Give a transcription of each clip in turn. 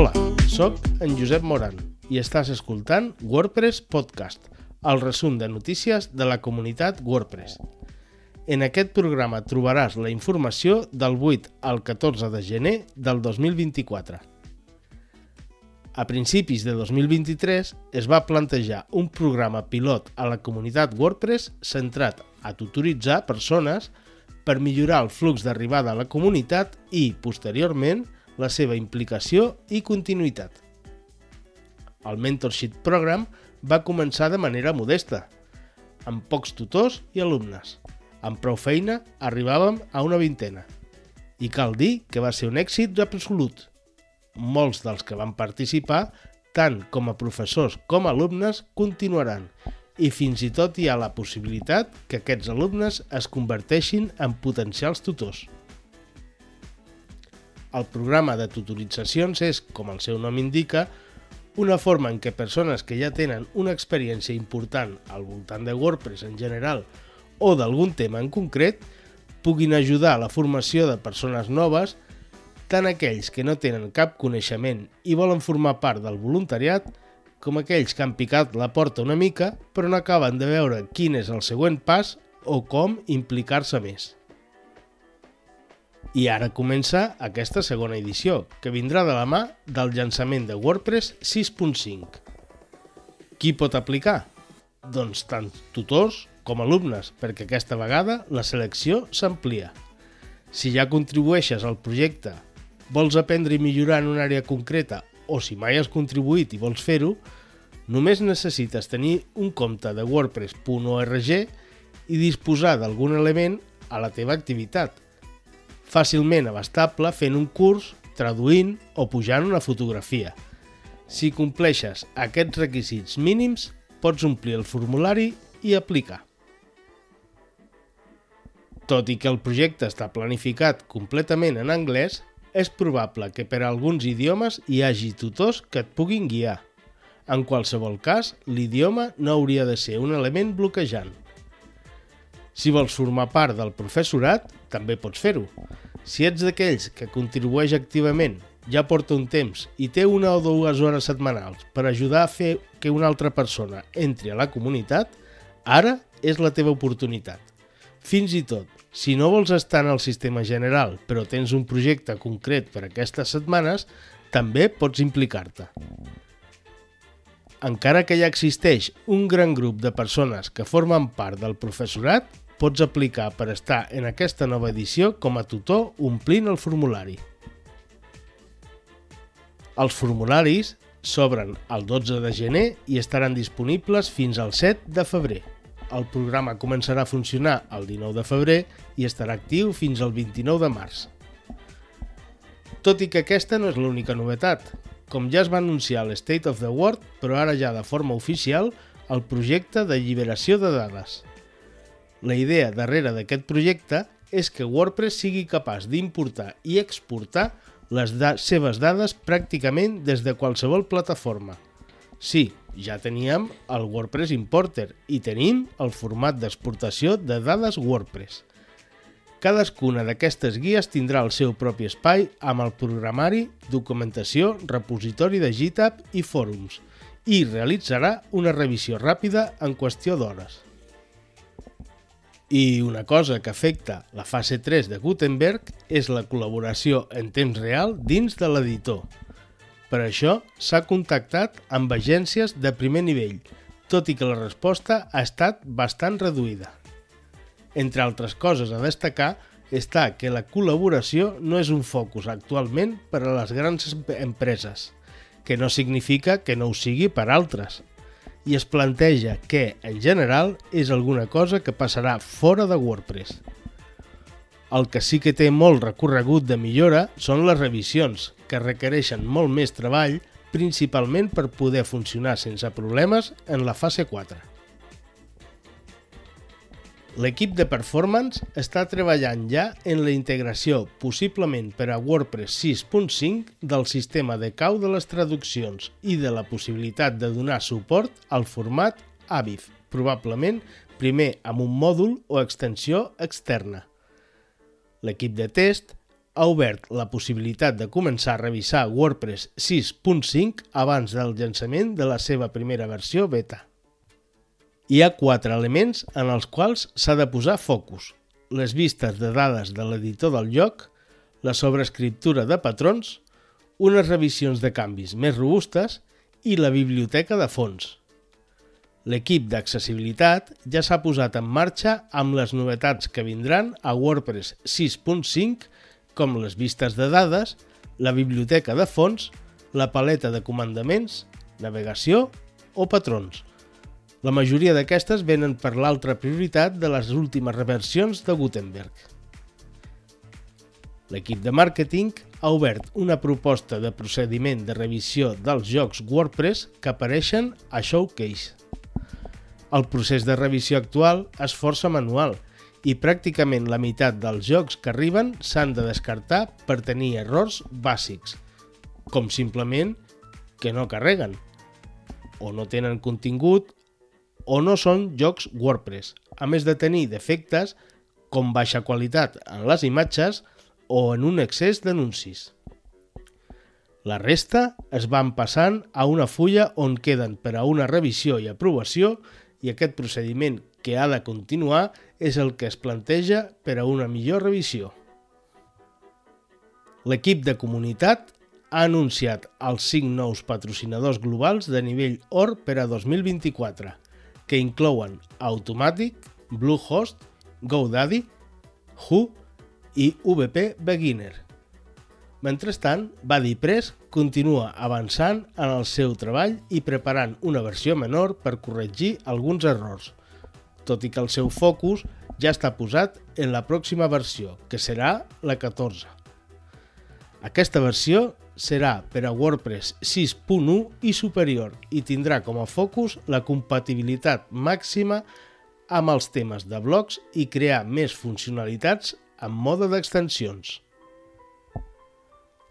Hola, sóc en Josep Moran i estàs escoltant WordPress Podcast, el resum de notícies de la comunitat WordPress. En aquest programa trobaràs la informació del 8 al 14 de gener del 2024. A principis de 2023 es va plantejar un programa pilot a la comunitat WordPress centrat a tutoritzar persones per millorar el flux d'arribada a la comunitat i, posteriorment, la seva implicació i continuïtat. El Mentorship Program va començar de manera modesta, amb pocs tutors i alumnes. Amb prou feina arribàvem a una vintena. I cal dir que va ser un èxit absolut. Molts dels que van participar, tant com a professors com a alumnes, continuaran i fins i tot hi ha la possibilitat que aquests alumnes es converteixin en potencials tutors. El programa de tutoritzacions és, com el seu nom indica, una forma en què persones que ja tenen una experiència important al voltant de WordPress en general o d'algun tema en concret puguin ajudar a la formació de persones noves, tant aquells que no tenen cap coneixement i volen formar part del voluntariat, com aquells que han picat la porta una mica però no acaben de veure quin és el següent pas o com implicar-se més. I ara comença aquesta segona edició, que vindrà de la mà del llançament de WordPress 6.5. Qui pot aplicar? Doncs tant tutors com alumnes, perquè aquesta vegada la selecció s'amplia. Si ja contribueixes al projecte, vols aprendre i millorar en una àrea concreta o si mai has contribuït i vols fer-ho, només necessites tenir un compte de wordpress.org i disposar d'algun element a la teva activitat. Fàcilment abastable fent un curs, traduint o pujant una fotografia. Si compleixes aquests requisits mínims, pots omplir el formulari i aplicar. Tot i que el projecte està planificat completament en anglès, és probable que per a alguns idiomes hi hagi tutors que et puguin guiar. En qualsevol cas, l'idioma no hauria de ser un element bloquejant. Si vols formar part del professorat, també pots fer-ho. Si ets d'aquells que contribueix activament, ja porta un temps i té una o dues hores setmanals per ajudar a fer que una altra persona entri a la comunitat, ara és la teva oportunitat. Fins i tot, si no vols estar en el sistema general, però tens un projecte concret per aquestes setmanes, també pots implicar-te. Encara que ja existeix un gran grup de persones que formen part del professorat, pots aplicar per estar en aquesta nova edició com a tutor omplint el formulari. Els formularis s'obren el 12 de gener i estaran disponibles fins al 7 de febrer. El programa començarà a funcionar el 19 de febrer i estarà actiu fins al 29 de març. Tot i que aquesta no és l'única novetat. Com ja es va anunciar a l'State of the World, però ara ja de forma oficial, el projecte d'alliberació de dades. La idea darrere d'aquest projecte és que WordPress sigui capaç d'importar i exportar les da seves dades pràcticament des de qualsevol plataforma. Sí, ja teníem el WordPress Importer i tenim el format d'exportació de dades WordPress. Cadascuna d'aquestes guies tindrà el seu propi espai amb el programari, documentació, repositori de GitHub i fòrums i realitzarà una revisió ràpida en qüestió d'hores. I una cosa que afecta la fase 3 de Gutenberg és la col·laboració en temps real dins de l'editor, per això s'ha contactat amb agències de primer nivell, tot i que la resposta ha estat bastant reduïda. Entre altres coses a destacar està que la col·laboració no és un focus actualment per a les grans empreses, que no significa que no ho sigui per altres, i es planteja que, en general, és alguna cosa que passarà fora de WordPress. El que sí que té molt recorregut de millora són les revisions, que requereixen molt més treball, principalment per poder funcionar sense problemes en la fase 4. L'equip de performance està treballant ja en la integració, possiblement per a WordPress 6.5, del sistema de cau de les traduccions i de la possibilitat de donar suport al format AVIF, probablement primer amb un mòdul o extensió externa. L'equip de test ha obert la possibilitat de començar a revisar WordPress 6.5 abans del llançament de la seva primera versió beta. Hi ha quatre elements en els quals s'ha de posar focus. Les vistes de dades de l'editor del lloc, la sobrescriptura de patrons, unes revisions de canvis més robustes i la biblioteca de fons. L'equip d'accessibilitat ja s'ha posat en marxa amb les novetats que vindran a WordPress 6.5 com les vistes de dades, la biblioteca de fons, la paleta de comandaments, navegació o patrons. La majoria d'aquestes venen per l'altra prioritat de les últimes reversions de Gutenberg. L'equip de màrqueting ha obert una proposta de procediment de revisió dels jocs WordPress que apareixen a Showcase. El procés de revisió actual és força manual i pràcticament la meitat dels jocs que arriben s'han de descartar per tenir errors bàsics, com simplement que no carreguen, o no tenen contingut, o no són jocs WordPress, a més de tenir defectes com baixa qualitat en les imatges o en un excés d'anuncis. La resta es van passant a una fulla on queden per a una revisió i aprovació i aquest procediment que ha de continuar és el que es planteja per a una millor revisió. L'equip de comunitat ha anunciat els 5 nous patrocinadors globals de nivell OR per a 2024, que inclouen Automatic, Bluehost, GoDaddy, Who i VP Beginner. Mentrestant, BuddyPress continua avançant en el seu treball i preparant una versió menor per corregir alguns errors, tot i que el seu focus ja està posat en la pròxima versió, que serà la 14. Aquesta versió serà per a WordPress 6.1 i superior i tindrà com a focus la compatibilitat màxima amb els temes de blocs i crear més funcionalitats en mode d'extensions.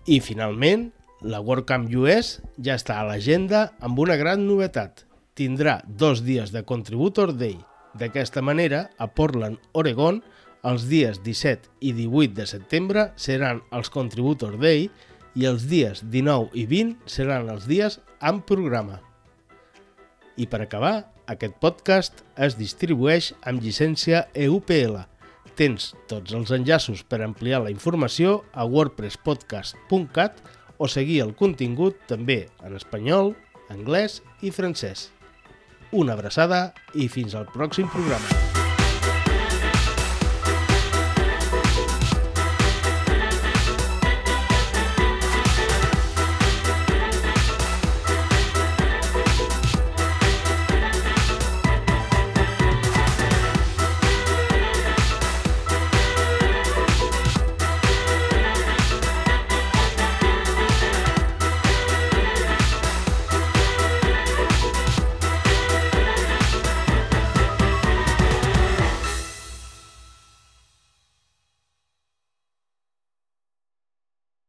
I finalment, la WordCamp US ja està a l'agenda amb una gran novetat. Tindrà dos dies de Contributor Day. D'aquesta manera, a Portland, Oregon, els dies 17 i 18 de setembre seran els Contributor Day i els dies 19 i 20 seran els dies amb programa. I per acabar, aquest podcast es distribueix amb llicència EUPL, Tens tots els enllaços per ampliar la informació a wordpresspodcast.cat o seguir el contingut també en espanyol, anglès i francès. Una abraçada i fins al pròxim programa.